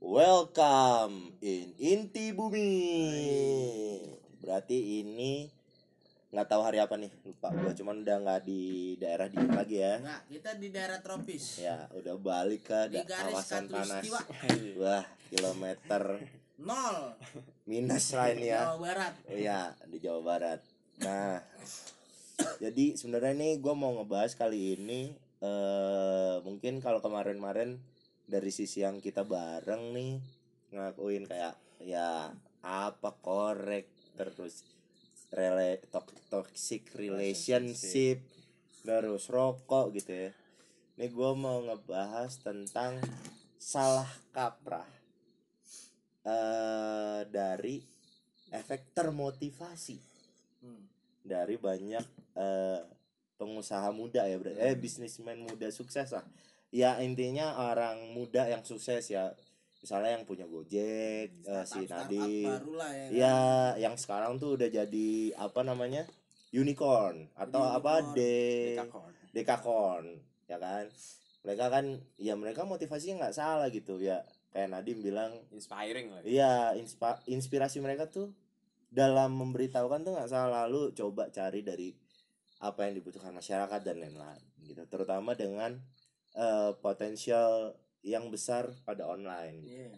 Welcome in inti bumi. Berarti ini nggak tahu hari apa nih lupa gua cuman udah nggak di daerah dingin lagi ya Enggak, kita di daerah tropis. ya udah balik ke Di garis kawasan panas wah kilometer Nol. minus lah ini ya Jawa Barat. Iya di Jawa Barat. Nah, jadi sebenarnya nih gue mau ngebahas kali ini eh mungkin kalau kemarin-kemarin dari sisi yang kita bareng nih ngakuin kayak ya apa korek terus rela tok- toxic relationship terus rokok gitu ya. Ini gue mau ngebahas tentang salah kaprah eh dari efek termotivasi Hmm. dari banyak eh, pengusaha muda ya berarti eh bisnismen muda sukses lah ya intinya orang muda yang sukses ya misalnya yang punya Gojek eh, si baru lah ya. kan? ya yang sekarang tuh udah jadi apa namanya unicorn atau apa Unicorn. de Dekakon. dekakorn ya kan mereka kan ya mereka motivasinya nggak salah gitu ya kayak Nadim bilang Inspiring lah. Iya, inspa- inspirasi mereka tuh dalam memberitahukan tuh nggak salah lalu coba cari dari apa yang dibutuhkan masyarakat dan lain-lain gitu. Terutama dengan eh, potensial yang besar pada online. gitu. Iya.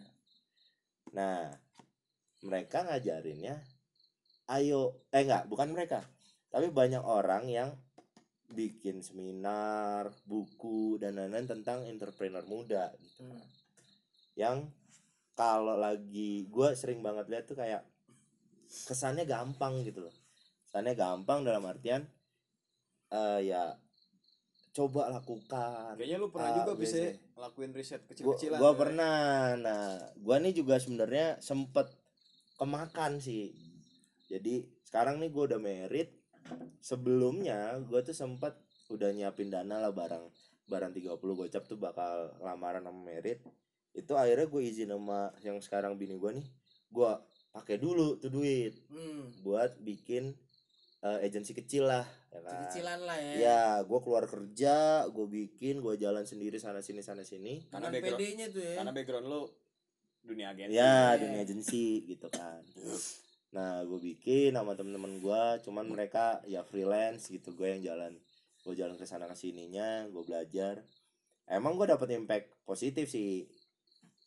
Nah, mereka ngajarinnya ayo eh enggak, bukan mereka. Tapi banyak orang yang bikin seminar, buku dan lain-lain tentang entrepreneur muda gitu Hmm. yang kalau lagi gue sering banget lihat tuh kayak kesannya gampang gitu loh kesannya gampang dalam artian eh ya coba lakukan Kayaknya lu pernah Ah, juga bisa biasa. lakuin riset gua, kecil-kecilan. gua tuh ya. pernah nah gua nih juga sebenarnya sempet kemakan sih jadi sekarang nih gua udah merit sebelumnya gua tuh sempet udah nyiapin dana lah barang barang 30 gocap tuh bakal lamaran sama merit itu akhirnya gue izin sama yang sekarang bini gua nih gua pakai dulu tuh duit Hmm. buat bikin eh, agensi kecil lah ya kan Kecilan lah ya. ya gue keluar kerja gue bikin gue jalan sendiri sana sini sana sini Karena background- PD-nya tuh ya. Karena background lu dunia agensi. ya Iya. dunia agensi gitu kan nah gue bikin sama temen-temen gue cuman mereka ya freelance gitu gue yang jalan gue jalan ke sana ke sininya gue belajar emang gue dapet impact positif sih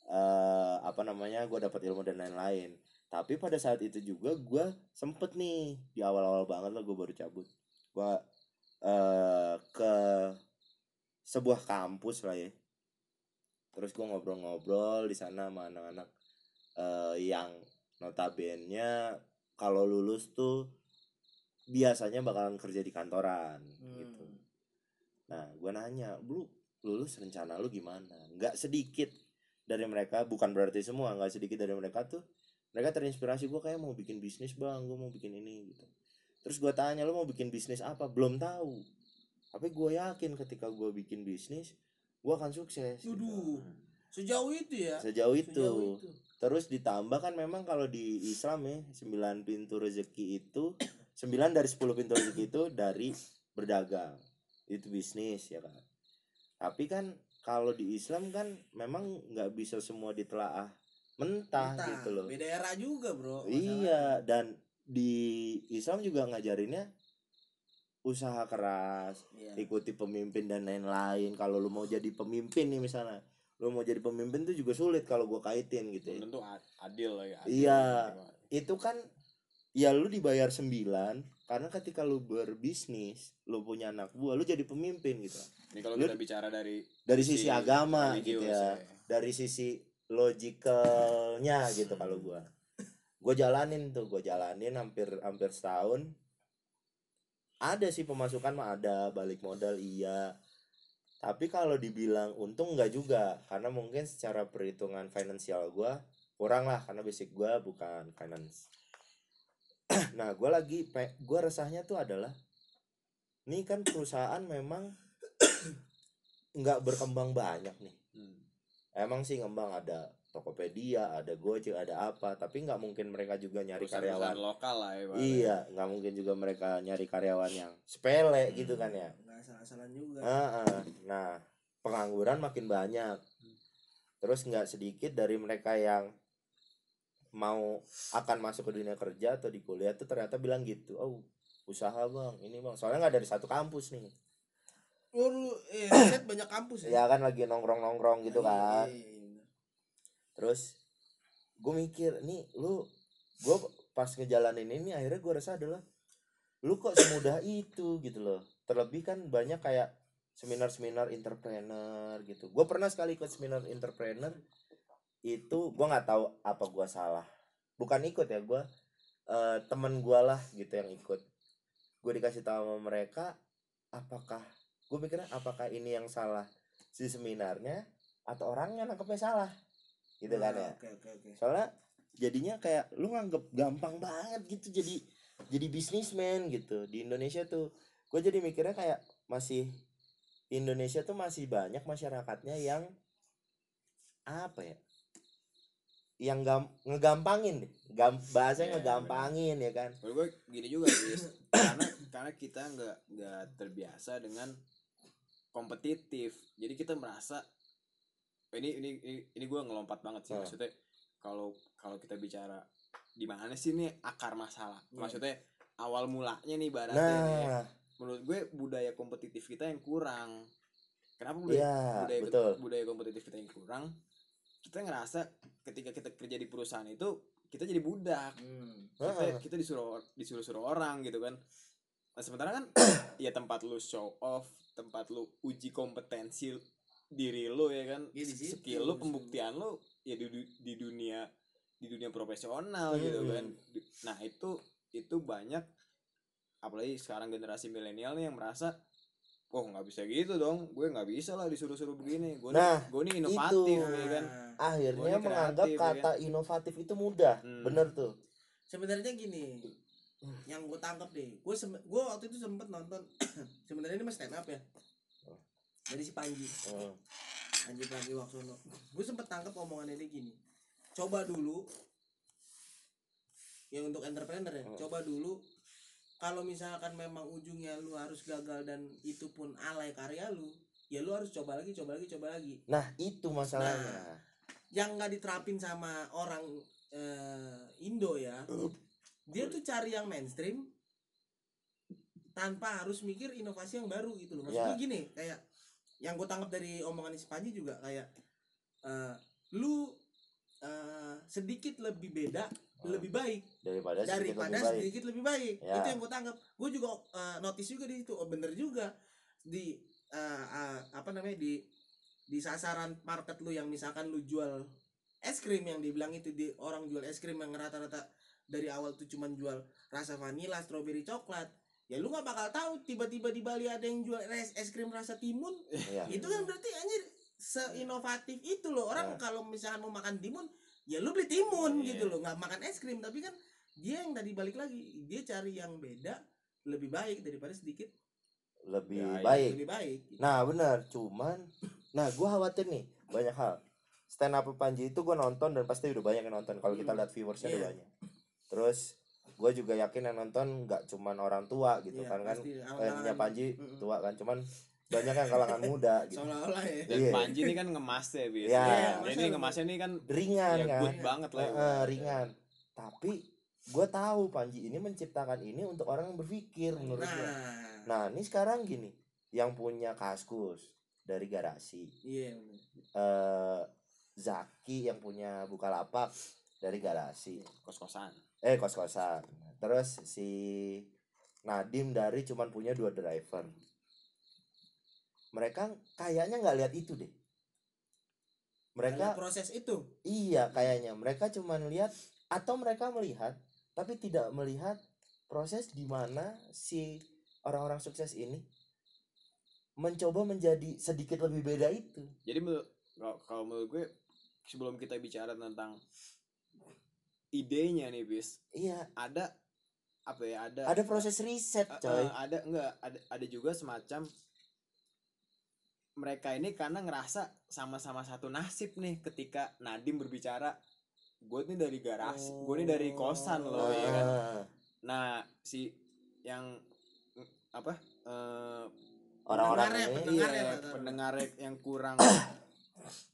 eh apa namanya gue dapet ilmu dan lain-lain tapi pada saat itu juga gue sempet nih di awal-awal banget lah gue baru cabut. Gue eh ke sebuah kampus lah ya. Terus gue ngobrol-ngobrol di sana sama anak-anak eh, yang notabene kalau lulus tuh biasanya bakalan kerja di kantoran Hmm. gitu. Nah gue nanya lu lulus rencana lu gimana? Nggak sedikit dari mereka bukan berarti semua nggak sedikit dari mereka tuh mereka terinspirasi gue kayak mau bikin bisnis bang gue mau bikin ini gitu terus gue tanya lu mau bikin bisnis apa belum tahu tapi gue yakin ketika gue bikin bisnis gue akan sukses gitu. Waduh. Sejauh itu ya. sejauh itu Sejauh itu. terus ditambah kan memang kalau di Islam ya 9 pintu rezeki itu 9 dari 10 pintu rezeki itu dari berdagang itu bisnis ya kan tapi kan kalau di Islam kan memang nggak bisa semua ditelaah mentah Entah, gitu loh Beda era juga, Bro. iya dan di Islam juga ngajarinnya usaha keras Iya. ikuti pemimpin dan lain-lain kalau lu mau jadi pemimpin nih misalnya lu mau jadi pemimpin tuh juga sulit kalau gua kaitin gitu ya tentu ad- adil lah ya. adil Iya. gitu. itu kan ya lu dibayar 9 karena ketika lu berbisnis lu punya anak buah lu jadi pemimpin gitu Ini kalau Lu- kita bicara dari dari sisi agama religius gitu ya dari sisi logicalnya gitu kalau gua. Gua jalanin tuh gua jalanin hampir hampir setahun. Ada sih pemasukan mah ada balik modal iya. Tapi kalau dibilang untung nggak juga karena mungkin secara perhitungan finansial gua kurang lah karena basic gua bukan finance. Nah gua lagi gua resahnya tuh adalah ini kan perusahaan memang nggak berkembang banyak nih. Hmm. Emang sih ngembang ada Tokopedia, ada Gojek, ada apa, tapi nggak mungkin mereka juga nyari karyawan. lokal lah ya Bang. Iya, nggak mungkin juga mereka nyari karyawan yang sepele gitu kan ya. nggak salah-salah juga Ah, ah. Nah, pengangguran makin banyak. terus nggak sedikit dari mereka yang mau akan masuk ke dunia kerja atau di kuliah tuh ternyata bilang gitu oh usaha bang ini bang soalnya nggak dari satu kampus nih Oh, lu eh set banyak kampus ya? Ya. kan lagi nongkrong nongkrong gitu Iya, kan. iya, iya. terus gue mikir nih lu gue pas ngejalanin ini akhirnya gue rasa adalah lu kok semudah itu gitu loh. Terlebih kan banyak kayak seminar-seminar entrepreneur gitu. Gue pernah sekali ikut seminar entrepreneur itu gue nggak tahu apa gue salah. Bukan ikut ya gue eh, temen gue lah gitu yang ikut. Gue dikasih tahu sama mereka apakah gue mikirnya apakah ini yang salah si seminarnya atau orangnya nangkepnya salah? Gitu kan Nah, ya. oke, oke. soalnya jadinya kayak lu nganggep gampang banget gitu jadi jadi bisnismen gitu. Di Indonesia tuh gue jadi mikirnya kayak masih Indonesia tuh masih banyak masyarakatnya yang apa ya yang gam ngegampangin deh. Gam bahasanya Iya, ngegampangin ya kan? Gue gini juga sih karena karena kita nggak nggak terbiasa dengan kompetitif. Jadi kita merasa ini ini ini, ini gue ngelompat banget sih. Hmm. maksudnya kalau kalau kita bicara di mana sih nih akar masalah? Hmm. maksudnya awal mulanya nih baratnya ya. nah menurut gue budaya kompetitif kita yang kurang. Kenapa budaya iya budaya betul. budaya kompetitif kita yang kurang? Kita ngerasa ketika kita kerja di perusahaan itu kita jadi budak. Hmm. kita kita disuruh disuruh suruh orang gitu kan. Nah sementara kan ya tempat lu show off tempat lu uji kompetensi diri lu ya kan Iya, di situ. skill lu pembuktian lu ya di, di dunia di dunia profesional gitu Hmm. kan nah itu itu banyak apalagi sekarang generasi milenial nih yang merasa oh nggak bisa gitu dong gue nggak bisa lah disuruh-suruh begini gue Nah, nih gue nih inovatif itu. ya kan Nah, akhirnya ini menganggap kreatif, ya kata inovatif itu mudah Hmm. bener tuh sebenarnya gini yang gue tangkap deh. Gue gue waktu itu sempet nonton sebenarnya ini mas stand up ya? Oh. dari si Panji. Hmm. Panji Pragiwaksono. Gue sempet tangkap omongannya dia gini. Coba dulu yang untuk entrepreneur ya Hmm. coba dulu kalau misalkan memang ujungnya lu harus gagal dan itu pun alay karya lu ya lu harus coba lagi coba lagi coba lagi. Nah itu masalahnya. Yang nggak diterapin sama orang eh, Indo ya dia tuh cari yang mainstream tanpa harus mikir inovasi yang baru gitu loh maksudnya Ya. gini kayak yang gue tangkap dari omongan si Panji juga kayak eh, lu eh, sedikit lebih beda Hmm. lebih baik daripada sedikit daripada lebih baik. sedikit lebih baik Ya. itu yang gue tangkap gue juga uh, notice juga di situ oh bener juga di uh, uh, apa namanya di di sasaran market lu yang misalkan lu jual es krim yang dibilang itu di orang jual es krim yang rata-rata dari awal tuh cuman jual rasa vanila strawberry coklat ya lu nggak bakal tahu tiba-tiba di Bali ada yang jual es, es krim rasa timun Iya. itu kan berarti anjir seinovatif itu loh orang Nah. kalau misalkan mau makan timun ya lu beli timun Iya. gitu loh nggak makan es krim tapi kan dia yang tadi balik lagi dia cari yang beda lebih baik daripada sedikit lebih Ya, iya. baik lebih baik nah benar cuman nah gue khawatir nih banyak hal stand up Panji itu gue nonton dan pasti udah banyak yang nonton kalau kita Hmm. lihat viewersnya udah Iya. banyak terus gue juga yakin yang nonton nggak cuman orang tua gitu Iya, kan kan? pasti. eh, Panji Mm-mm. tua kan cuman banyak yang kalangan muda gitu. Seolah-olah ya. Dan Iya. Panji ini kan ngemas ya bis Iya. Ya, Iya, ini ngemasnya ini kan ringan ya kan? good banget lah. Eh, ringan. Tapi gue tahu Panji ini menciptakan ini untuk orang yang berpikir menurut nah. Gue nah ini sekarang gini yang punya kaskus dari garasi iya bener. eh Zaki yang punya Bukalapak dari garasi kos-kosan eh kos-kosan. Terus si Nadim dari cuman punya dua driver. Mereka kayaknya nggak lihat itu deh. Mereka Ada proses itu? Iya kayaknya. Mereka cuman lihat atau mereka melihat tapi tidak melihat proses di mana si orang-orang sukses ini mencoba menjadi sedikit lebih beda itu. Jadi menurut kalau menurut gue sebelum kita bicara tentang idenya nih bis. Iya. Ada apa ya ada ada proses riset Eh, coy. eh, ada enggak ada ada juga semacam mereka ini karena ngerasa sama-sama satu nasib nih ketika Nadim berbicara gue nih dari garasi gue nih dari kosan loh ya kan. Ah, nah si yang apa eh, orang-orang ini. pendengar iya, ya, rata-rata. pendengar yang kurang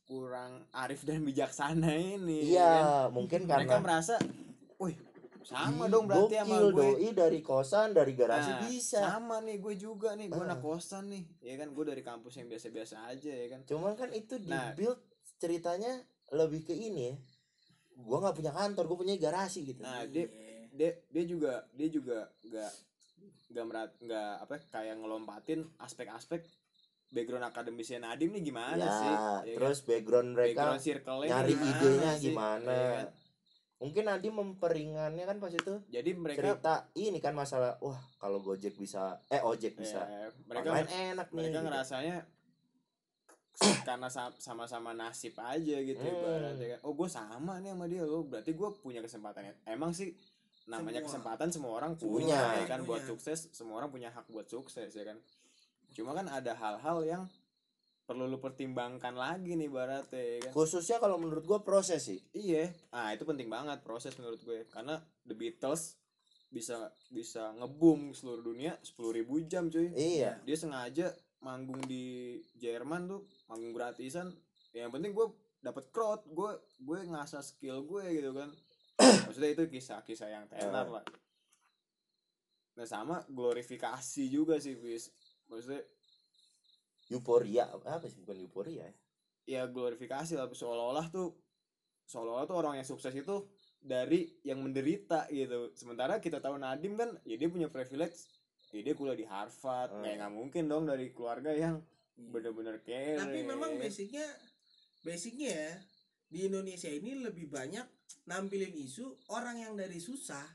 kurang arif dan bijaksana ini iya kan? mungkin mereka karena merasa wih sama dong berarti sama gue doi dari kosan dari garasi Nah, bisa sama nih gue juga nih gue Ah. anak kosan nih ya kan gue dari kampus yang biasa-biasa aja ya kan cuman kan itu di Nah. build ceritanya lebih ke ini ya gua nggak punya kantor gue punya garasi gitu nah dia dia dia juga dia juga nggak nggak merat nggak apa ya, kayak ngelompatin aspek-aspek background akademisnya Nadim nih gimana ya, sih Ya kan? terus background mereka background nyari gimana idenya sih? gimana Ya kan? mungkin Adi memperingannya kan pas itu jadi mereka cerita ini kan masalah wah kalau Gojek bisa eh ojek bisa eh, mereka online enak nih mereka gitu. ngerasanya karena sa- sama-sama nasib aja gitu Hmm. ibaratnya kan oh gue sama nih sama dia lo berarti gue punya kesempatan emang sih namanya Semua. kesempatan semua orang Punya. punya, ya kan buat Punya. sukses semua orang punya hak buat sukses ya kan cuma kan ada hal-hal yang perlu lu pertimbangkan lagi nih baratnya ya kan? Khususnya kalau menurut gua proses sih. Iya. Ah itu penting banget proses menurut gue. Karena The Beatles bisa bisa ngebum seluruh dunia 10.000 jam cuy. Iya. Dia sengaja manggung di Jerman tuh manggung gratisan. Ya, yang penting gue dapet crowd gue gue ngasah skill gue gitu kan. Maksudnya itu kisah-kisah yang tenar lah. Nah sama glorifikasi juga sih bis maksudnya euforia apa sih bukan euforia ya ya glorifikasi lah seolah-olah tuh seolah-olah tuh orang yang sukses itu dari yang menderita gitu sementara kita tahu Nadim kan ya dia punya privilege ya dia kuliah di Harvard Hmm. kayak nggak mungkin dong dari keluarga yang bener-bener kere tapi memang basicnya basicnya ya di Indonesia ini lebih banyak nampilin isu orang yang dari susah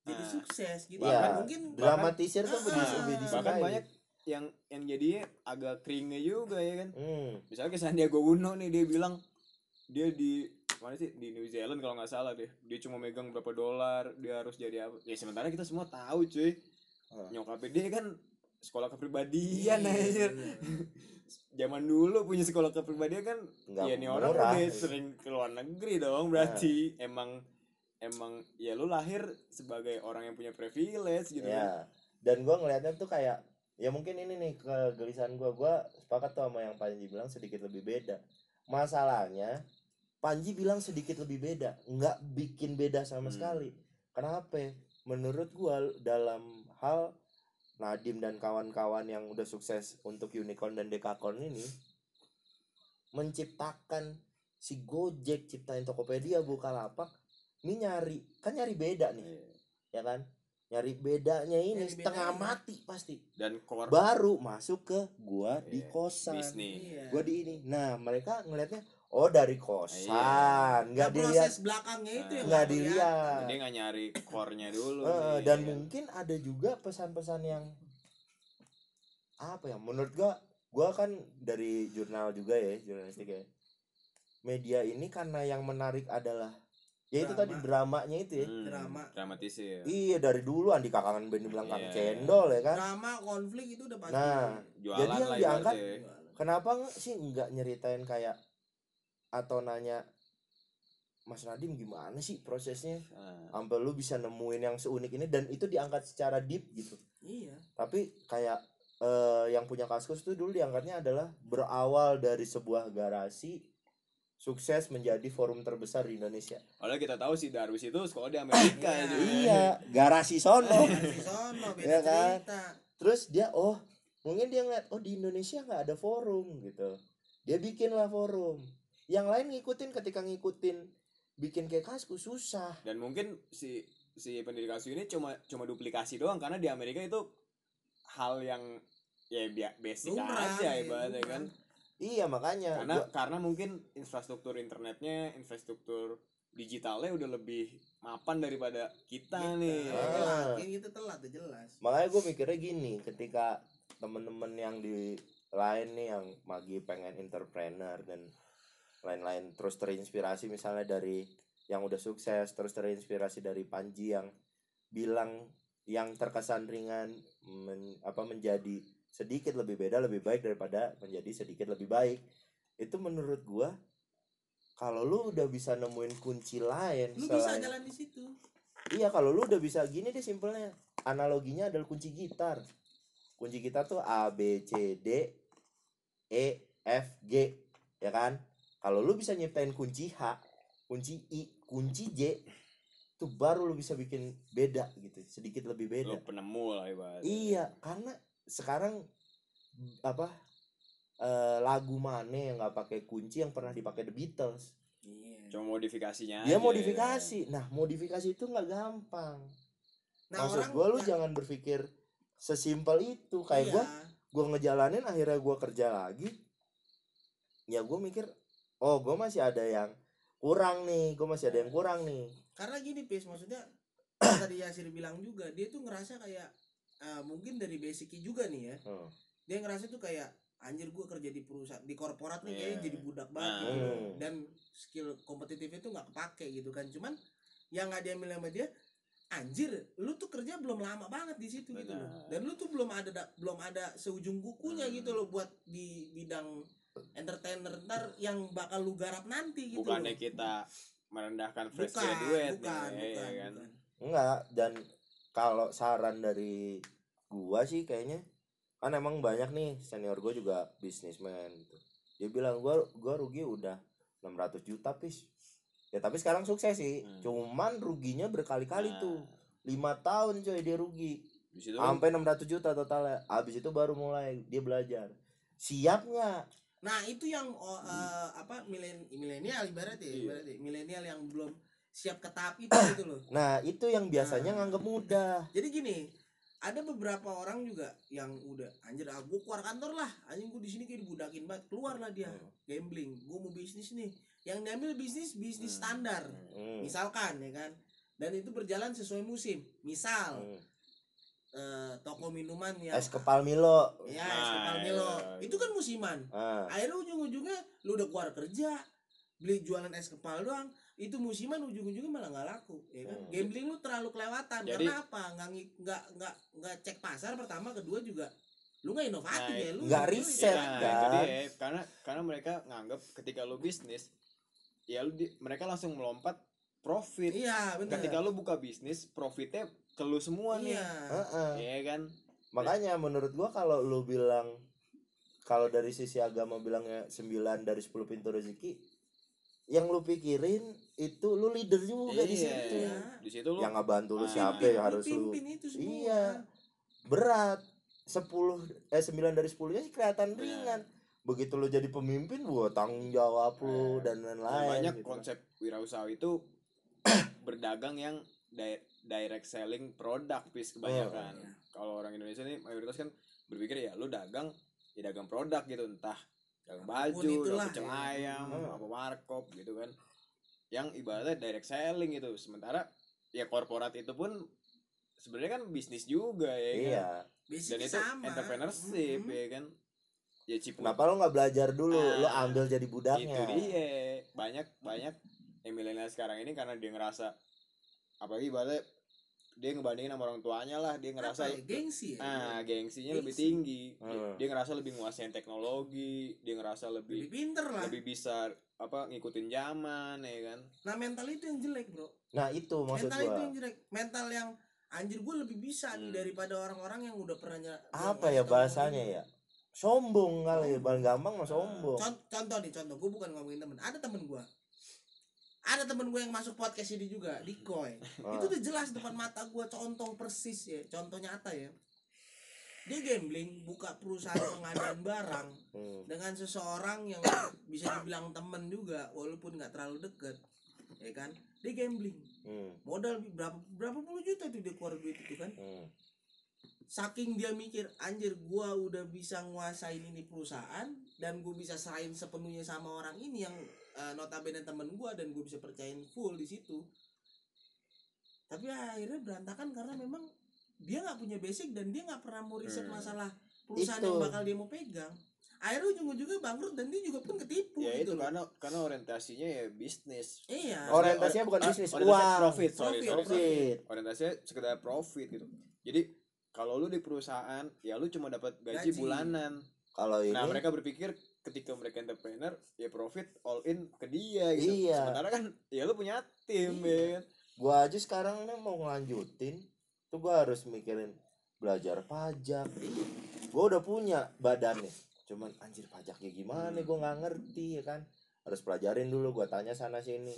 jadi Ah. sukses gitu Iya. Kan mungkin dramatisir tuh Ah, lebih ah, lebih ah. disukai bahkan banyak yang yang jadinya agak keringnya juga ya kan? Hmm. misalnya kayak Sandiaga Uno nih dia bilang dia di mana sih? Di New Zealand kalau nggak salah deh. Dia cuma megang berapa dolar dia harus jadi apa. Ya sementara kita semua tahu cuy. Ah. nyokapnya dia kan sekolah Iya, kepribadian aja zaman dulu punya sekolah kepribadian kan nggak ya nih orang udah sering ke luar negeri dong berarti emang emang ya lu lahir sebagai orang yang punya privilege gitu kan. Ya dan gua ngelihatnya tuh kayak ya mungkin ini nih kegelisahan gua. Gua sepakat tuh sama yang Panji bilang sedikit lebih beda. Masalahnya Panji bilang sedikit lebih beda. Nggak bikin beda sama Hmm. sekali. Kenapa menurut gua dalam hal Nadim dan kawan-kawan yang udah sukses untuk unicorn dan dekakorn ini menciptakan si Gojek ciptain Tokopedia Bukalapak ini nyari kan nyari beda nih Iya. ya kan nyari bedanya ini Nyari setengah bedanya. mati pasti. Dan core baru masuk ke gua di Iya, kosan. bisnis. Iya. gua di ini. Nah mereka ngelihatnya oh dari kosan. Iya. nggak Nah, dilihat. proses belakangnya itu yang nggak dilihat. Dia nggak nyari core-nya dulu Eh, nih, dan ya mungkin ada juga pesan-pesan yang apa ya? Menurut gua gua kan dari jurnal juga ya jurnalistik ya. Media ini karena yang menarik adalah ya itu tadi dramanya itu ya. Hmm, drama. dramatisir. Iya dari dulu Andika kangen band dibilang kang Iya. cendol ya kan. Drama konflik itu udah pasti. Nah, jualan Jadi yang diangkat- ibaratnya. kenapa nggak sih nggak nyeritain kayak atau nanya Mas Nadim gimana sih prosesnya? Nah, sampai lu bisa nemuin yang seunik ini dan itu diangkat secara deep gitu. Iya. Tapi kayak eh, yang punya kaskus tuh dulu diangkatnya adalah berawal dari sebuah garasi sukses menjadi forum terbesar di Indonesia Padahal kita tahu si Darwis itu sekolah di Amerika Iya. aja. iya garasi sono Dari sono beda Iya kan? cerita terus dia oh mungkin dia ngeliat oh di Indonesia nggak ada forum gitu dia bikin lah forum yang lain ngikutin ketika ngikutin bikin kayak kaskus susah Dan mungkin si si pendidikan ini cuma cuma duplikasi doang karena di Amerika itu hal yang ya basic Lumrah, aja iya, ibaratnya lumrah. kan. Iya makanya Karena gua- karena mungkin infrastruktur internetnya, infrastruktur digitalnya udah lebih mapan daripada kita Kita. nih. ya kan? Ah. Telat, kita telat tuh jelas makanya gue mikirnya gini ketika temen-temen yang di lain nih yang lagi pengen entrepreneur dan lain-lain terus terinspirasi misalnya dari yang udah sukses terus terinspirasi dari Panji yang bilang yang terkesan ringan men- apa menjadi sedikit lebih beda lebih baik daripada menjadi sedikit lebih baik. Itu menurut gua kalau lu udah bisa nemuin kunci lain lu bisa selain- jalan di situ. Iya kalau lu udah bisa gini deh simpelnya. Analoginya adalah kunci gitar. Kunci gitar tuh A B C D E F G Ya kan? Kalau lu bisa nyiptain kunci H kunci I kunci J tuh baru lu bisa bikin beda gitu sedikit lebih beda. Lo penemu lah ibaratnya. iya karena sekarang apa eh, lagu mana yang nggak pakai kunci yang pernah dipakai The Beatles? Iya. Cuma modifikasinya dia aja, modifikasi. Nah modifikasi itu nggak gampang. Nah, maksud orang gua lu jangan berpikir sesimpel itu. Kayak iya. gua gua ngejalanin akhirnya gua kerja lagi. Ya gua mikir oh gua masih ada yang kurang nih gua masih ada yang kurang nih. Karena gini pis maksudnya tadi Yasir bilang juga dia tuh ngerasa kayak ah, mungkin dari basicnya juga nih ya Hmm. dia ngerasa tuh kayak anjir gua kerja di perusahaan di korporat nih Iya. kayaknya jadi budak banget Nah. gitu. Hmm. dan skill kompetitifnya tuh nggak kepake gitu kan cuman yang nggak diambil sama dia anjir lu tuh kerja belum lama banget di situ gitu loh dan lu tuh belum ada da- belum ada seujung kukunya Hmm. gitu loh buat di bidang entertainer ntar yang bakal lu garap nanti gitu Bukannya loh. kita merendahkan fresh bukan graduate bukan nih, bukan, ya kan. bukan. enggak dan kalau saran dari gua sih kayaknya kan emang banyak nih senior gua juga bisnismen gitu. Dia bilang gua gua rugi udah 600 juta pis. Ya tapi sekarang sukses sih. Hmm. cuman ruginya berkali-kali Nah, tuh. Lima tahun coy dia rugi. Di situ kan sampai 600 juta totalnya. Abis itu baru mulai dia belajar. Siap nggak Nah itu yang oh, eh, apa milen milenial ibarat ya, Iya. ibarat ya, milenial yang belum siap ke tahap itu gitu loh. nah itu yang biasanya Nah. nganggep mudah Jadi gini, ada beberapa orang juga yang udah anjir ah gue keluar kantor lah, anjing gue di sini kayak dibudakin banget, keluar lah dia Hmm. gambling, gue mau bisnis nih, yang diambil bisnis bisnis Hmm. standar, Hmm. misalkan ya kan, dan itu berjalan sesuai musim, misal Hmm. eh, toko minuman yang es kepal Milo ya es Nah, kepal Milo, iya. itu kan musiman. ah akhirnya ujung-ujungnya lu udah keluar kerja beli jualan es kepal doang itu musiman ujung-ujungnya malah nggak laku ya kan? Hmm. gambling lu terlalu kelewatan. Jadi- karena apa nggak nggak nggak nggak cek pasar pertama kedua juga. Lu nggak inovatif Nah, ya lu nggak riset, Nah, kan? itu dia. karena karena mereka nganggap ketika lu bisnis ya lu di- mereka langsung melompat profit. Iya benar ketika lu buka bisnis profitnya ke lu semua nih. Iya. Heeh. Iya kan? Makanya menurut gua kalau lu bilang kalau dari sisi agama bilangnya 9 dari 10 pintu rezeki yang lu pikirin itu lu leader juga di Iya. situ Iya. di situ lu yang ngebantu lu siapa yang harus lu Iya. berat 10 eh 9 dari 10 nya sih kelihatan Benar. ringan begitu lu jadi pemimpin gua tanggung jawab lu Nah, dan lain-lain banyak gitu. konsep wirausaha itu berdagang yang di- direct selling produk pis kebanyakan Oh, iya. kalau orang Indonesia nih mayoritas kan berpikir ya lu dagang ya dagang produk gitu entah dagang baju dagang ya. ayam Hmm. apa warkop gitu kan. Yang ibaratnya direct selling gitu sementara ya korporat itu pun sebenarnya kan bisnis juga ya kan? iya. Dan Basicnya itu sama. entrepreneurship Mhm. ya kan. Ya cipu kenapa lu nggak belajar dulu? Lu Ah, ambil jadi itu budaknya dia. Banyak banyak yang milenial sekarang ini karena dia ngerasa apalagi ibaratnya dia ngebandingin sama orang tuanya lah dia ngerasa Apa ya? gengsi ya? Ah gengsinya lebih Gengsi. tinggi. Dia- Hmm. dia ngerasa lebih nguasain teknologi dia ngerasa lebih lebih pinter lah. lebih bisa apa ngikutin zaman ya kan? Nah mental itu yang jelek bro. Nah itu maksud mental itu gua. yang jelek. Mental yang anjir gue lebih bisa nih Hmm. daripada orang-orang yang udah pernah ny- apa ya bahasanya ya? Sombong kali ya gampang mah Ah. sombong. Con- contoh nih contoh. Gue bukan ngomongin temen. Ada temen gue ada temen gue yang masuk podcast ini juga di Koi Ah. itu udah jelas depan mata gue contoh persis ya contoh nyata ya dia gambling buka perusahaan pengadaan barang Hmm. dengan seseorang yang bisa dibilang temen juga walaupun nggak terlalu deket ya kan dia gambling Hmm. modal berapa berapa puluh juta itu dia keluar duit itu kan Hmm. saking dia mikir anjir gua udah bisa nguasain ini perusahaan dan gua bisa serahin sepenuhnya sama orang ini yang eh, notabene temen gua dan gua bisa percayain full di situ tapi akhirnya berantakan karena memang dia nggak punya basic dan dia nggak pernah mau riset Hmm. masalah perusahaan Itu. yang bakal dia mau pegang akhirnya ujung-ujungnya bangkrut dan dia juga pun ketipu ya gitu itu loh. karena karena orientasinya ya bisnis iya orientasinya bukan Ah, bisnis orientasinya uang profit sorry Profit, sorry, sorry. profit orientasinya sekedar profit gitu jadi kalau lu di perusahaan ya lu cuma dapat gaji, Gaji. bulanan kalau ini nah mereka berpikir ketika mereka entrepreneur ya profit all in ke dia gitu. Iya. sementara kan ya lu punya tim Iya. ya gua aja sekarang nih mau ngelanjutin tuh gua harus mikirin belajar pajak. Gua udah punya badannya cuman anjir pajaknya gimana Hmm. gua nggak ngerti ya kan? Harus pelajarin dulu gue tanya sana sini.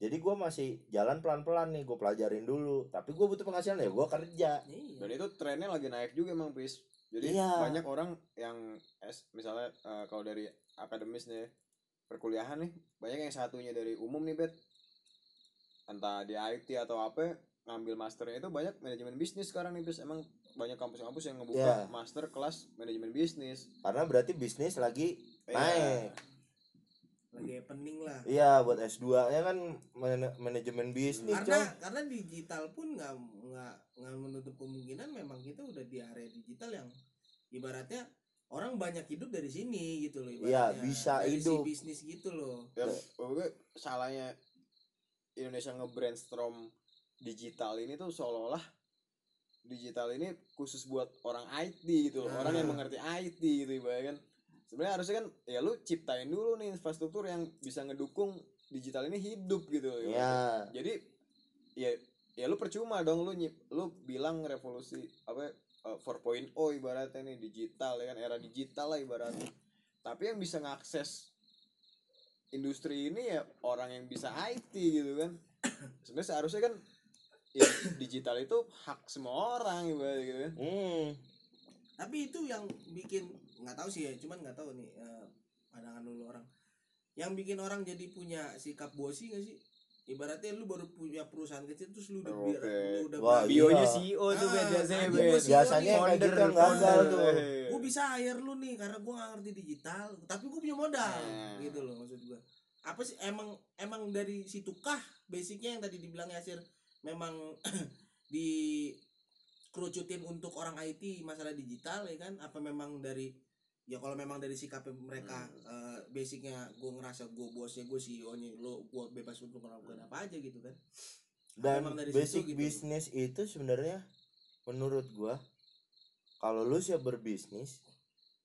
Jadi gue masih jalan pelan pelan nih gue pelajarin dulu. Tapi gue butuh penghasilan ya gue kerja. Iya. dan itu trennya lagi naik juga emang pis jadi Iya. banyak orang yang es misalnya eh, kalau dari akademis nih perkuliahan nih banyak yang satunya dari umum nih bet entah di IT atau apa ngambil masternya itu banyak manajemen bisnis sekarang nih bis emang banyak kampus-kampus yang ngebuka Iya. master kelas manajemen bisnis karena berarti bisnis lagi Iya. naik lagi happening lah iya buat S2 nya kan man- manajemen bisnis karena Cong. karena digital pun nggak nggak nggak menutup kemungkinan memang kita udah di area digital yang ibaratnya orang banyak hidup dari sini gitu loh Iya, ibaratnya. bisa dari si hidup. bisnis gitu loh ya gue salahnya Indonesia nge-brainstorm digital ini tuh seolah-olah digital ini khusus buat orang IT gitu loh Nah. orang yang mengerti IT gitu ibaratnya kan sebenarnya harusnya kan ya lu ciptain dulu nih infrastruktur yang bisa ngedukung digital ini hidup gitu loh Iya. jadi ya ya lu percuma dong lu nyip lu bilang revolusi apa eh, 4.0 ibaratnya nih digital ya kan era digital lah ibaratnya. Tapi yang bisa ngakses industri ini ya orang yang bisa IT gitu kan. Sebenarnya seharusnya kan ya, digital itu hak semua orang ibaratnya gitu kan. Hmm. Tapi itu yang bikin nggak tahu sih ya cuman nggak tahu nih eh, pandangan dulu orang. Yang bikin orang jadi punya sikap bosi nggak sih ibaratnya lu baru punya perusahaan kecil terus lu udah Oke. biar lu udah Wah, berani, iya. bionya CEO tuh Ah, biasanya CEO biasanya kayak gitu Founder, yang gagal founder. tuh gue bisa hire lu nih karena gue gak ngerti digital tapi gue punya modal Nah. gitu loh maksud gue apa sih emang emang dari situ kah basicnya yang tadi dibilang Yasir memang di kerucutin untuk orang IT masalah digital ya kan apa memang dari ya kalau memang dari sikap mereka eh, basicnya gue ngerasa gue bosnya gue CEO nya lo gue bebas untuk melakukan apa aja gitu kan. Dan Emang dari basic situ gitu. bisnis itu sebenarnya menurut gua kalau lu siap berbisnis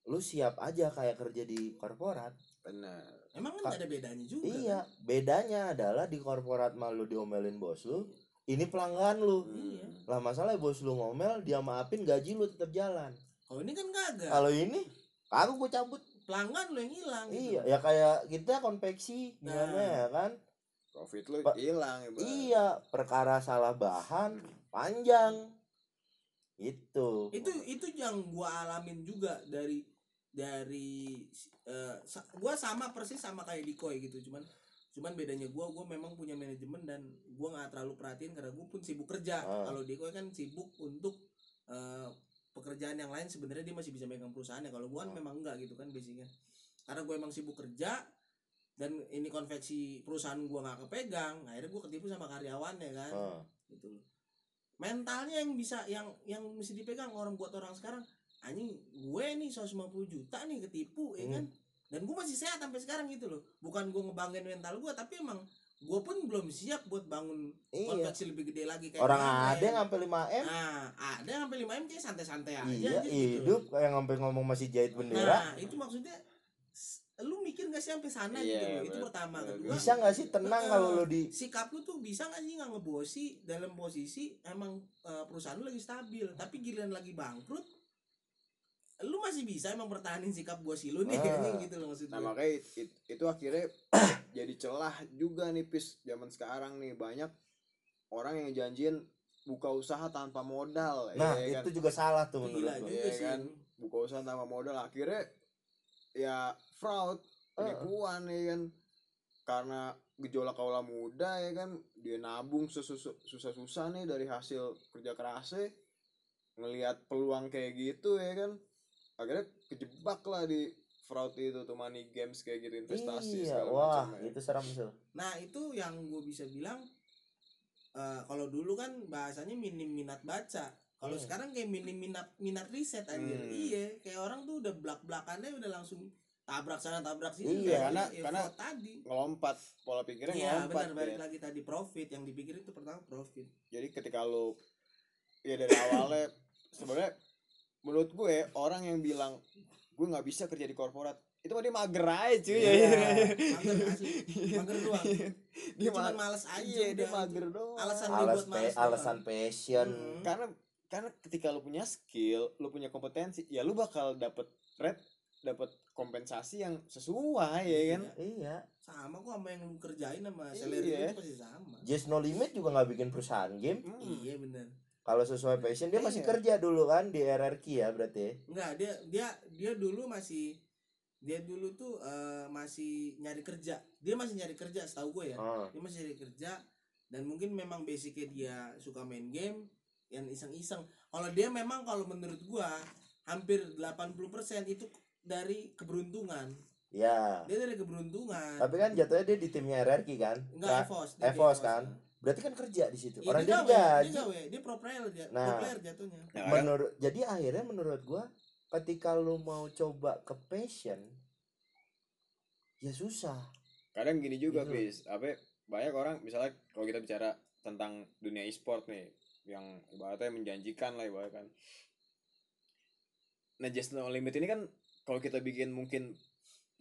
lu siap aja kayak kerja di korporat. Benar. Emang kan Ka- ada bedanya juga iya kan? bedanya adalah di korporat malu diomelin bos lu ini pelanggan lu. Iya. lah masalah bos lu ngomel dia maafin gaji lu tetap jalan. Kalau ini kan kagak kalau ini kagak gue cabut pelanggan lo yang hilang gitu. iya ya kayak kita konveksi gimana Nah. ya kan profit lu Pak, hilang ibaratnya. iya perkara salah bahan panjang itu itu itu yang gua alamin juga dari dari eh, sa- gua sama persis sama kayak Dikoy gitu cuman cuman bedanya gua gua memang punya manajemen dan gua nggak terlalu perhatiin karena gua pun sibuk kerja Ah. kalau Dikoy kan sibuk untuk eh, pekerjaan yang lain sebenarnya dia masih bisa megang perusahaannya. Kalau gua kan memang enggak gitu kan basicnya. Karena gue emang sibuk kerja dan ini konveksi perusahaan gua nggak kepegang akhirnya gua ketipu sama karyawannya kan. Ah. gitu loh. Mentalnya yang bisa yang yang mesti dipegang orang buat orang sekarang anjing gue nih 150 juta nih ketipu ya Hmm. kan? Dan gue masih sehat sampai sekarang gitu loh. Bukan gue ngebanggain mental gue tapi emang gue pun belum siap buat bangun iya. konveksi lebih gede lagi kayak orang ada yang sampai 5 m. Nah ada yang sampai 5 m kayak santai-santai aja iya aja gitu. hidup kayak sampai ngomong masih jahit bendera. Nah itu maksudnya lu mikir gak sih sampai sana Iya, gitu loh? Itu pertama. Bener, kedua bisa nggak sih tenang Heeh. kalau lo di sikap lu tuh bisa gak sih nggak ngebosi? Dalam posisi emang eh, perusahaan lu lagi stabil tapi giliran lagi bangkrut lu masih bisa emang pertahanin sikap bosi lu nih Ah. gitu loh maksud Nah gue. makanya it- itu akhirnya jadi celah juga nih pis zaman sekarang nih banyak orang yang janjiin buka usaha tanpa modal nah ya kan? itu juga salah tuh menurut juga Iya sih kan? buka usaha tanpa modal akhirnya ya fraud Heeh. penipuan ya kan karena gejolak kaula muda ya kan dia nabung susah-susah nih dari hasil kerja kerasnya ngelihat peluang kayak gitu ya kan akhirnya kejebak lah di fraud itu tuh money games kayak gitu investasi iya segala wah macam ya. itu seram tuh nah itu yang gue bisa bilang eh, kalau dulu kan bahasanya minim minat baca kalau Hmm. sekarang kayak minim minat minat riset aja Hmm. iya kayak orang tuh udah belak belakannya udah langsung tabrak sana tabrak sini Iya, karena- ya, karena- tadi ngelompat pola pikirnya iya ngelompat benar balik Bet. lagi tadi profit yang dipikir itu pertama profit jadi ketika lu ya dari awalnya sebenarnya menurut gue orang yang bilang gue nggak bisa kerja di korporat itu mah dia mager aja cuy. Iya. mager asli mager doang. Dia dia cuma ma- males aja iya dia mager doang. Alasan dia Alas buat males alasan passion. Hmm. karena karena ketika lu punya skill lu punya kompetensi ya lu bakal dapet red dapet kompensasi yang sesuai ya kan? Iya. Sama kok sama yang lu kerjain sama Iya. salary lu itu pasti sama. Just No Limit juga nggak bikin perusahaan game. Hmm. iya bener kalau sesuai passion dia masih Iya. kerja dulu kan di RRQ ya berarti? Enggak dia dia dia dulu masih dia dulu tuh eh, masih nyari kerja. Dia masih nyari kerja setahu gue ya. Oh. dia masih nyari kerja dan mungkin memang basicnya dia suka main game yang iseng-iseng. Kalau dia memang kalau menurut gua hampir 80% itu dari keberuntungan. Ya dia dari keberuntungan. Tapi kan jatuhnya dia di timnya RRQ kan? Enggak Nah, EVOS EVOS. kan? Berarti kan kerja di situ. Iya, orang dia dia gawe, dia gawe, dia pro player dia, pro Nah. player jatuhnya. Nah, menurut jadi akhirnya menurut gua ketika lu mau coba ke passion ya susah. Kadang gini juga Gitu. bis apa banyak orang misalnya kalau kita bicara tentang dunia e-sport nih yang ibaratnya menjanjikan lah ibaratnya kan. Nah just no limit ini kan kalau kita bikin mungkin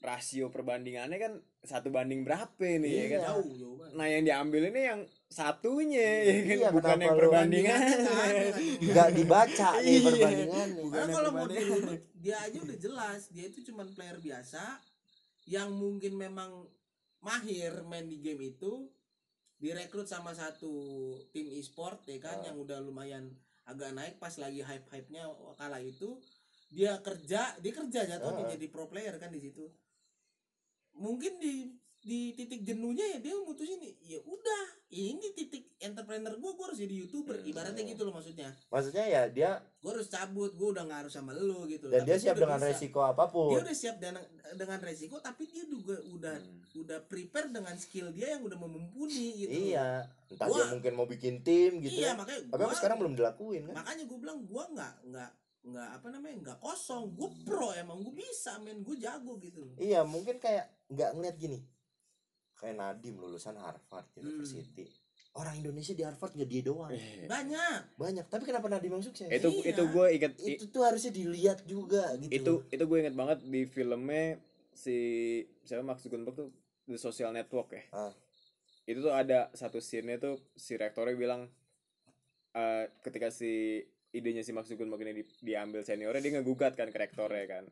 rasio perbandingannya kan satu banding berapa nih ya kan Iya. Jauh, nah yang diambil ini yang satunya ya kan Iya, bukan yang lu perbandingannya Nggak dibaca nih Iya. perbandingan nih Bukan Karena yang kalau mau perbandingan. dirunut, dia aja udah jelas dia itu cuman player biasa yang mungkin memang mahir main di game itu direkrut sama satu tim e-sport ya kan Ah. yang udah lumayan agak naik pas lagi hype-hype-nya kala itu dia kerja dia kerja jatuhnya Ah. jadi pro player kan di situ mungkin di di titik jenuhnya ya dia mutusin ya udah ini titik entrepreneur gua gua harus jadi youtuber Hmm. ibaratnya gitu loh maksudnya. Maksudnya ya dia gue harus cabut gue udah nggak harus sama lu gitu dan Tapi dia siap dengan bisa. resiko dia apa pun. udah siap dengan dengan resiko tapi dia juga udah Hmm. udah prepare dengan skill dia yang udah mumpuni gitu iya. Entah Gua- dia mungkin mau bikin tim gitu iya ya. makanya tapi gua, sekarang belum dilakuin kan? Makanya gue bilang gue nggak nggak nggak apa namanya nggak kosong. Gue pro emang gue bisa men. Gue jago gitu loh. Iya mungkin kayak nggak ngeliat gini. Kayak Nadim lulusan Harvard University. Orang Indonesia di Harvard nggak dia doang. Eh, banyak. Banyak. Tapi kenapa Nadim yang sukses? Itu Iya. itu gue inget itu tuh harusnya dilihat juga gitu. Itu itu gue inget banget di filmnya si siapa Mark Zuckerberg tuh The Social Network ya. Ah. itu tuh ada satu scene tuh si rektornya bilang eh, ketika si idenya si Mark Zuckerberg ini di- diambil seniornya dia ngegugat kan ke rektornya kan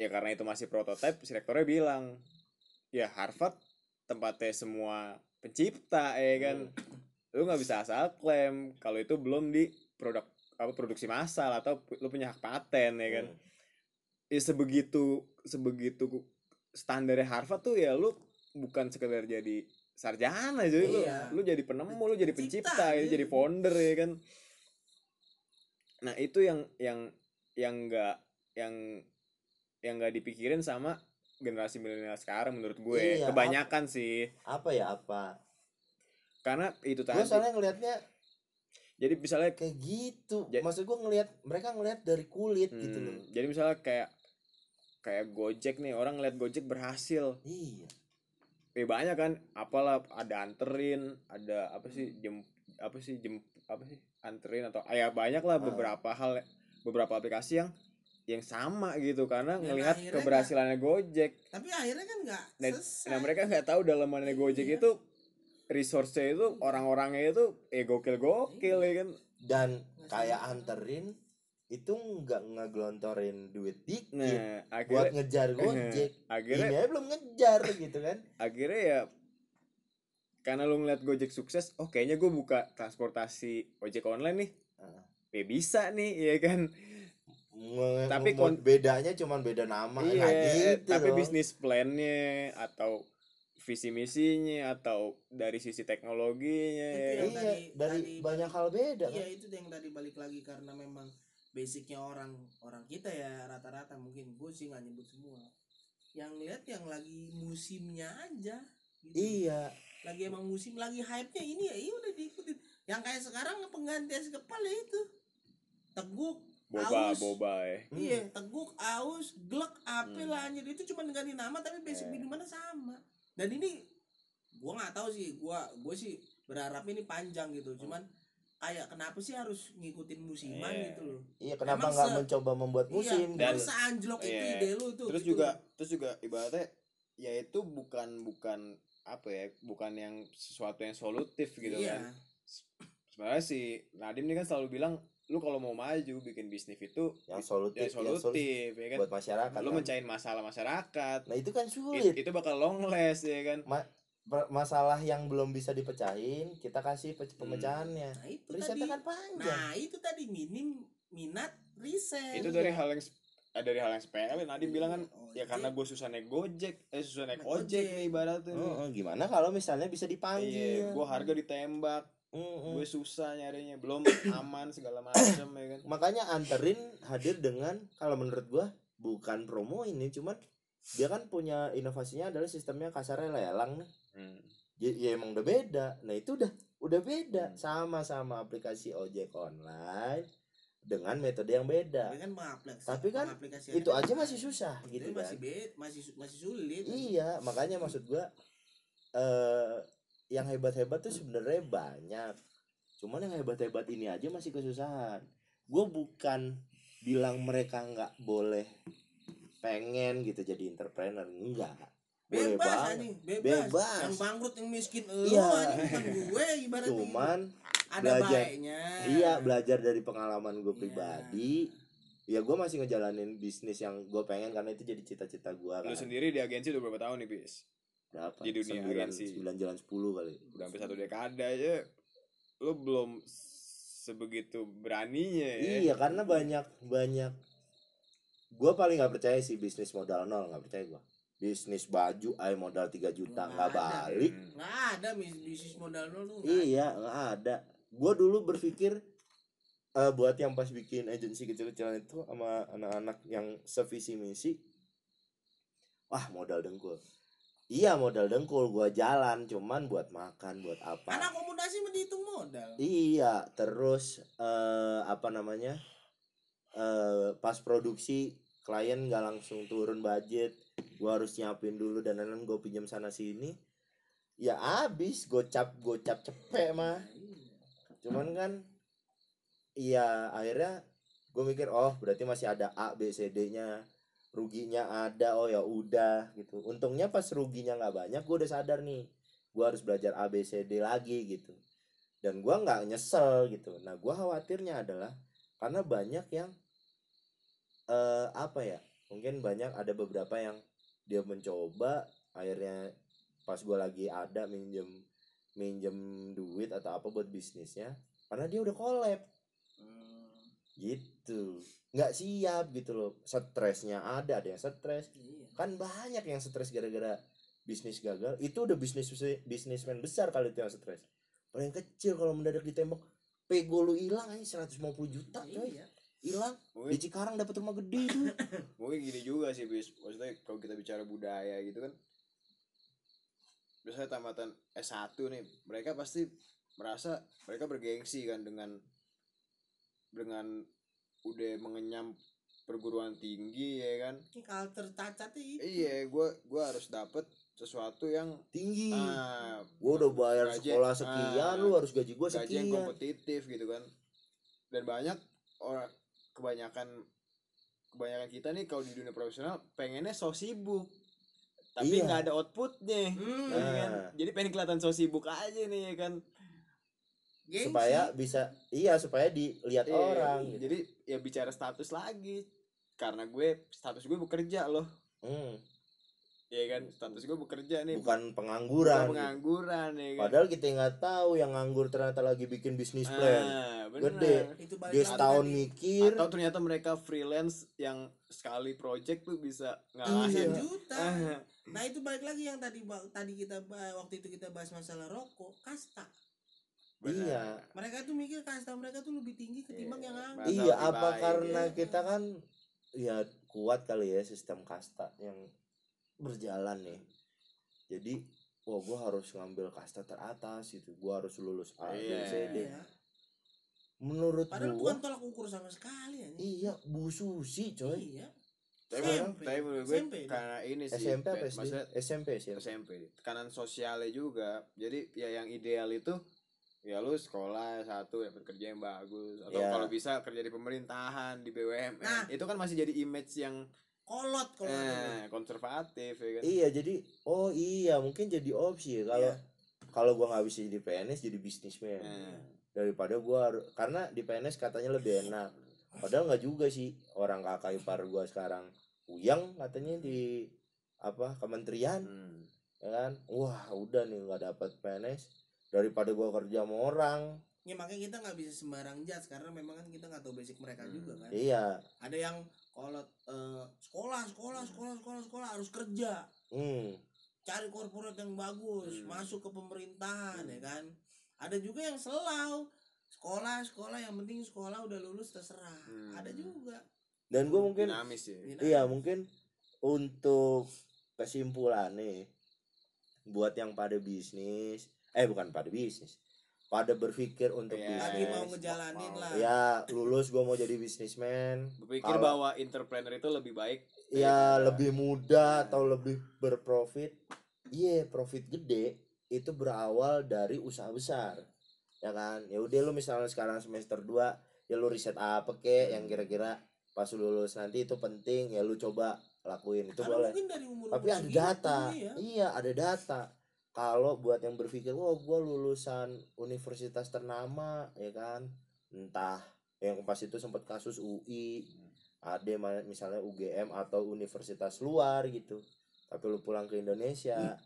ya karena itu masih prototipe si rektornya bilang ya Harvard tempatnya semua pencipta ya kan lu nggak bisa asal klaim kalau itu belum di produk apa produksi massal atau lu punya hak paten ya kan Hmm. ya sebegitu sebegitu standarnya Harvard tuh ya lu bukan sekedar jadi sarjana jadi lu Iya. lu jadi penemu lu jadi Pencipta, gitu, iya. jadi founder ya kan nah itu yang yang yang enggak yang yang enggak dipikirin sama generasi milenial sekarang menurut gue. Iya, kebanyakan sih. Apa ya apa? Karena itu gue tadi. soalnya ngelihatnya jadi misalnya kayak gitu. Maksud gue ngelihat mereka ngelihat dari kulit gitu hmm, loh. jadi misalnya kayak kayak Gojek nih orang ngeliat Gojek berhasil. Iya. Ya banyak kan apalah ada anterin ada apa sih jem apa sih jem apa sih anterin atau ah, ya banyak lah Ah. beberapa hal beberapa aplikasi yang yang sama gitu karena Dan ngelihat keberhasilannya Gojek. Tapi akhirnya kan nggak nah, selesai. nah mereka nggak tahu dalamannya Gojek Iya. itu resource-nya itu orang-orangnya itu eh gokil gokil ya kan? Dan kayak anterin itu nggak ngegelontorin duit dikit nah buat akhirnya ngejar gojek. akhirnya ini aja belum ngejar gitu kan. Akhirnya ya karena lu ngeliat Gojek sukses oh kayaknya gue buka transportasi ojek online nih. Ah. ya bisa nih ya kan Tapi kon- bedanya cuman beda nama iya nah, eh, gitu tapi loh. bisnis plannya atau visi misinya atau dari sisi teknologinya Itu ya. yang iya tadi- dari tadi- banyak hal beda Iya kan? itu yang tadi balik lagi karena memang basicnya orang orang kita ya rata-rata mungkin gue sih nggak nyebut semua. Yang lihat yang lagi musimnya aja gitu. iya. Lagi emang musim lagi hype nya ini ya iya udah diikutin. Yang kayak sekarang pengganti es kepal ya itu. Teguk boba aus. boba ya Hmm. iya teguk aus glek apa Hmm. lah anjir itu cuma ganti nama tapi basic Eh. minumannya sama dan ini gua nggak tahu sih gua gue sih berharap ini panjang gitu cuman kayak kenapa sih harus ngikutin musiman Iya. gitu loh iya kenapa nggak se- mencoba membuat musim iya, Dan- dan seanjlok itu Iya. ide lu tuh terus gitu juga terus juga ibaratnya ya itu bukan bukan apa ya bukan yang sesuatu yang solutif gitu iya. kan sebenarnya si Nadim ini kan selalu bilang lu kalau mau maju bikin bisnis itu yang ya solutif, yang solutif solutif ya kan? buat masyarakat lu kan. mencain masalah masyarakat. Nah itu kan It- sulit itu bakal long last ya kan? Per- masalah yang belum bisa dipecahin kita kasih pe- Hmm. pemecahannya nah itu risetnya tadi kan panjang. Nah itu tadi minim minat riset. Itu dari hal yang eh, dari hal yang sepele Nadiem bilang kan. Oh, ya karena gue susah naik gojek eh susah naik ojek ojek. nih ibaratnya. Oh, oh, gimana kalau misalnya bisa iya dipanggil gue harga ditembak Mm-mm. gue susah nyarinya belum aman segala macam ya kan. Makanya anterin hadir dengan kalau menurut gua bukan promo ini cuman dia kan punya inovasinya adalah sistemnya kasarnya lelang nih. Hmm. ya, ya emang udah beda. Nah itu udah udah beda. Hmm. sama-sama aplikasi ojek online dengan metode yang beda. Tapi kan mengaplikasi, Tapi kan itu aja masih susah itu gitu masih kan. be- masih masih sulit. Iya makanya maksud gua eh yang hebat-hebat tuh sebenarnya banyak cuman yang hebat-hebat ini aja masih kesusahan gue bukan bilang mereka nggak boleh pengen gitu jadi entrepreneur enggak boleh bebas banget anjing bebas. Bebas. yang bangkrut yang miskin lu Iya. anjing bukan gue ibaratnya cuman ada belajar. baiknya iya belajar dari pengalaman gue Iya. pribadi ya gue masih ngejalanin bisnis yang gue pengen karena itu jadi cita-cita gue lu kan sendiri di agensi udah berapa tahun nih bis berapa di dunia sembilan agensi. sembilan jalan sepuluh kali. Udah hampir satu dekade aja lu belum sebegitu beraninya ya. Iya karena banyak banyak gue paling nggak percaya sih bisnis modal nol nggak percaya gue bisnis baju ay modal 3 juta Nggak balik. Nggak ada bis- bisnis modal nggak iya nggak ada. Gue dulu berpikir eh, buat yang pas bikin agensi kecil-kecilan itu sama anak-anak yang sevisi misi wah modal dengkul iya modal dengkul gue jalan cuman buat makan buat apa karena akomodasi dihitung modal Iya, terus eh apa namanya? eh pas produksi klien nggak langsung turun budget, gua harus nyiapin dulu dan lain-lain gue pinjam sana sini. Ya abis gocap gocap cepet mah. Cuman kan iya akhirnya gue mikir oh berarti masih ada A B C D-nya ruginya ada oh ya udah gitu. Untungnya pas ruginya nggak banyak gue udah sadar nih gue harus belajar A B C D lagi gitu. Dan gue nggak nyesel gitu. Nah gue khawatirnya adalah karena banyak yang eh apa ya mungkin banyak ada beberapa yang dia mencoba akhirnya pas gue lagi ada minjem minjem duit atau apa buat bisnisnya karena dia udah collab. Hmm, gitu nggak siap gitu loh. Stresnya ada ada yang stres. Iya. kan banyak yang stres gara-gara bisnis gagal. Itu udah bisnis bisnismen besar kalau itu yang stres. Kalau yang kecil kalau mendadak ditembak pego lu hilang aja 150 juta coy. Iya. hilang. Di mungkin, Cikarang dapat rumah gede tuh mungkin gini juga sih bis. Maksudnya kalau kita bicara budaya gitu kan biasanya tamatan S1 nih mereka pasti merasa mereka bergengsi kan dengan dengan udah mengenyam perguruan tinggi ya kan culture cacatnya itu. iya gua gua harus dapet sesuatu yang tinggi ah, gua udah bayar gaji- sekolah sekian ah, lu harus gaji gua gaji yang sekian kompetitif gitu kan dan banyak orang kebanyakan kebanyakan kita nih kalau di dunia profesional pengennya so sibuk tapi Iya. nggak ada outputnya Hmm, ya kan? Nah. jadi pengen kelihatan so sibuk aja nih ya kan gengsi. supaya bisa iya supaya dilihat Iya, orang gitu. jadi ya bicara status lagi karena gue status gue bekerja loh Hmm, ya kan status gue bekerja nih bukan bukan pengangguran gitu. pengangguran ya kan padahal kita nggak tahu yang nganggur ternyata lagi bikin bisnis plan ah, Gede. bener. itu balik dia setahun tadi. mikir atau ternyata mereka freelance yang sekali project tuh bisa Iya. ngalahin juta. Ah, Nah itu balik lagi yang tadi tadi kita waktu itu kita bahas masalah rokok kasta. Bener. Iya. Mereka tuh mikir kasta mereka tuh lebih tinggi ketimbang Iya, yang anggur. Bahasa iya apa baik, karena ya. kita kan ya kuat kali ya sistem kasta yang berjalan nih jadi wah gue harus ngambil kasta teratas gitu gue harus lulus A B Iya. C D Iya. menurut Padahal gue bukan tolak ukur sama sekali ya. iya Bu Susi coy Iya. tapi SMP. tapi menurut gue SMP, karena ini sih SMP apa SD SMP sih SMP tekanan sosialnya juga jadi ya yang ideal itu ya lu sekolah satu dapat kerja yang bagus. Atau Iya. kalau bisa kerja di pemerintahan di BUMN Nah. itu kan masih jadi image yang Kolot kalau eh, konservatif ya kan? Iya jadi oh iya mungkin jadi opsi. Ya kalau Iya. kalau gua nggak bisa jadi PNS jadi bisnismen. Nah, daripada gua karena di PNS katanya lebih enak. Padahal nggak juga sih orang kakak ipar gua sekarang. Uyang katanya di apa kementerian. Hmm. ya kan? Wah udah nih nggak dapat PNS daripada gua kerja sama orang ya makanya kita nggak bisa sembarang judge karena memang kan kita nggak tahu basic mereka Hmm. juga kan iya ada yang kalau eh, sekolah sekolah sekolah sekolah sekolah harus kerja hmm cari korporat yang bagus Hmm. masuk ke pemerintahan Hmm. ya kan ada juga yang selau sekolah sekolah yang penting sekolah udah lulus terserah Hmm. ada juga dan gua mungkin dinamis ya Dinamis. Iya mungkin untuk kesimpulan nih buat yang pada bisnis eh bukan pada bisnis. Pada berpikir untuk Iya. bisnis. Lagi mau ngejalanin lah. Ya lulus gue mau jadi bisnismen. Berpikir Kalau- bahwa entrepreneur itu lebih baik ya lebih mudah atau lebih berprofit. Iya profit gede itu berawal dari usaha besar. Ya kan? Ya udah lu misalnya sekarang semester 2 ya lu riset apa kek yang kira-kira pas lu lulus nanti itu penting ya lu coba lakuin. Itu Karena boleh. dari umur tapi ada data. iya ada data kalau buat yang berpikir wah gue lulusan universitas ternama ya kan? Entah yang pas itu sempat kasus UI ada misalnya UGM atau universitas luar gitu. Tapi lu pulang ke Indonesia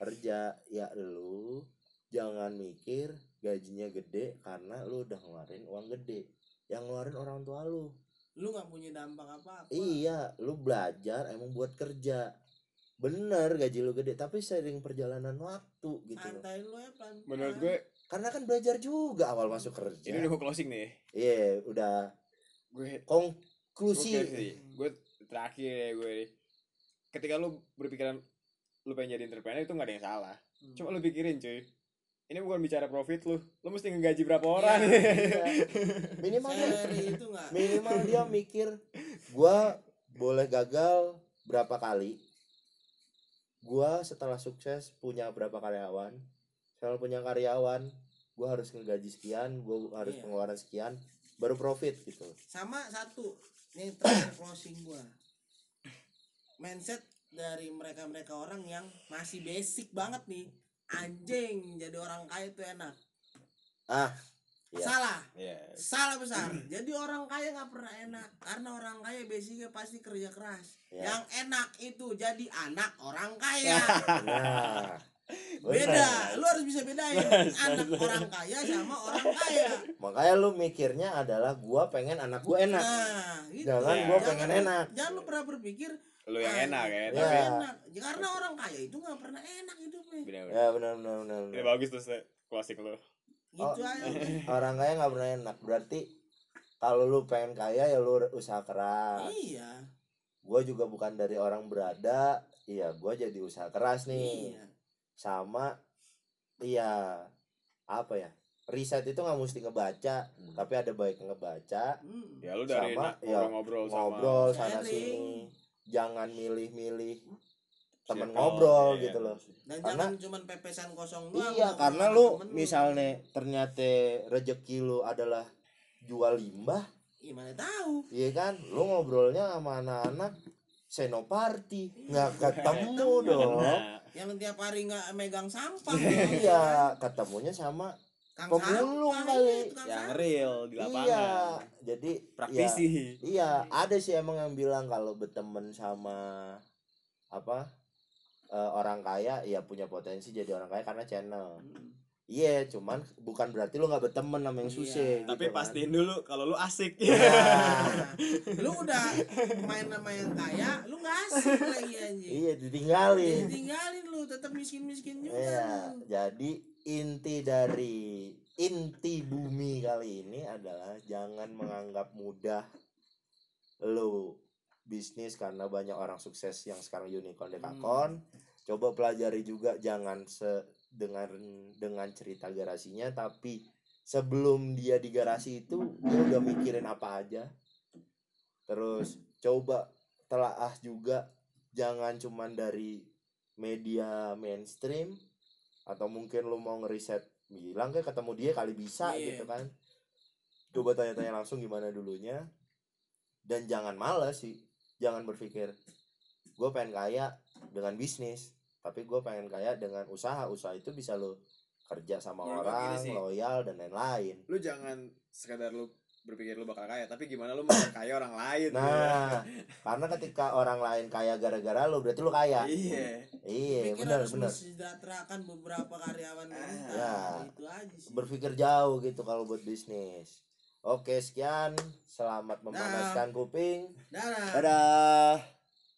kerja ya lu jangan mikir gajinya gede karena lu udah ngeluarin uang gede. Yang ngeluarin orang tua lu. Lu nggak punya dampak apa apa Iya, lu belajar emang buat kerja. Bener gaji lu gede, tapi sering perjalanan waktu gitu. santai lu ya pelan menurut gue Karena kan belajar juga awal masuk kerja. ini udah mau closing nih Iya, udah gue konklusi. gue, gue terakhir ya gue nih. ketika lu berpikiran lu pengen jadi entrepreneur itu nggak ada yang salah Hmm. cuma lu pikirin cuy ini bukan bicara profit lu lu mesti ngegaji berapa orang Iya. Minimal dia, itu minimal dia mikir gua boleh gagal berapa kali. Gua setelah sukses punya berapa karyawan. Kalau punya karyawan, gua harus ngegaji sekian, gua harus Iya. pengeluaran sekian, baru profit gitu. sama satu ini terakhir closing gua mindset dari mereka mereka orang yang masih basic banget nih anjing jadi orang kaya itu enak Ah, Iya. salah Iya. salah besar jadi orang kaya nggak pernah enak karena orang kaya basicnya pasti kerja keras Iya. yang enak itu jadi anak orang kaya Nah, beda benar. lu harus bisa bedain anak orang kaya sama orang kaya Makanya lu mikirnya adalah gua pengen anak gua enak. nah gitu Jangan gua pengen enak. jangan lu pernah berpikir lu yang "Ah, enak ya yang Iya. tapi enak Ya, karena orang kaya itu nggak pernah enak hidupnya bener, bener. Ya benar benar benar. ini benar. bagus tuh closing lu gitu Oh. aja Orang kaya nggak pernah enak. Berarti kalau lu pengen kaya ya lu usaha keras. iya Gua juga bukan dari orang berada. Iya, gua jadi usaha keras nih. iya Sama iya apa ya? Riset itu nggak mesti ngebaca, Hmm. tapi ada baik ngebaca, Hmm. ya lu dari Sama, na- ya, ngobrol-ngobrol sama ngobrol sana sini. Jangan milih-milih temen ngobrol iya. gitu loh. dan Karena- jangan cuman pepesan kosong doang Iya, karena lu misalnya ternyata rezeki lu adalah jual limbah, gimana tahu iya kan? Lu ngobrolnya sama anak-anak senoparty, nggak ketemu dong. Yang tiap hari nggak megang sampah Iya, ketemunya sama Kang Pemulung kali. iya, yang sampah. real di lapangan Iya, jadi praktisi ya, iya, ada sih emang yang bilang kalau berteman sama apa eh, orang kaya ya punya potensi jadi orang kaya karena channel. Hmm. Iya, cuman bukan berarti lu nggak berteman sama yang susah. tapi gitu kan. pastiin dulu kalau lu asik Iya. Nah, lu udah main sama yang kaya lu nggak asik lagi anjing Iya ditinggalin. tinggalin lu tetap miskin miskin juga Iya, lu. jadi inti dari inti bumi kali ini adalah jangan menganggap mudah lu bisnis karena banyak orang sukses yang sekarang unicorn dekakon. Coba pelajari juga jangan se dengan dengan cerita garasinya tapi sebelum dia di garasi itu dia udah mikirin apa aja. Terus coba telaah juga jangan cuman dari media mainstream atau mungkin lu mau ngeriset bilang kayak ketemu dia kali bisa Iya. gitu kan coba tanya-tanya langsung gimana dulunya dan jangan males sih jangan berpikir gue pengen kaya dengan bisnis tapi gue pengen kaya dengan usaha. Usaha itu bisa lo kerja sama Menurut gua orang sih. loyal dan lain-lain. Lu jangan sekadar lu berpikir lu bakal kaya tapi gimana lu mau kaya orang lain nah karena ketika orang lain kaya gara-gara lu berarti lu kaya. Iya. Iya benar benar mensejahterakan beberapa karyawan Ah, kita ya. itu aja sih. berpikir jauh gitu kalau buat bisnis oke sekian. Selamat memanaskan kuping. Dadah. dadah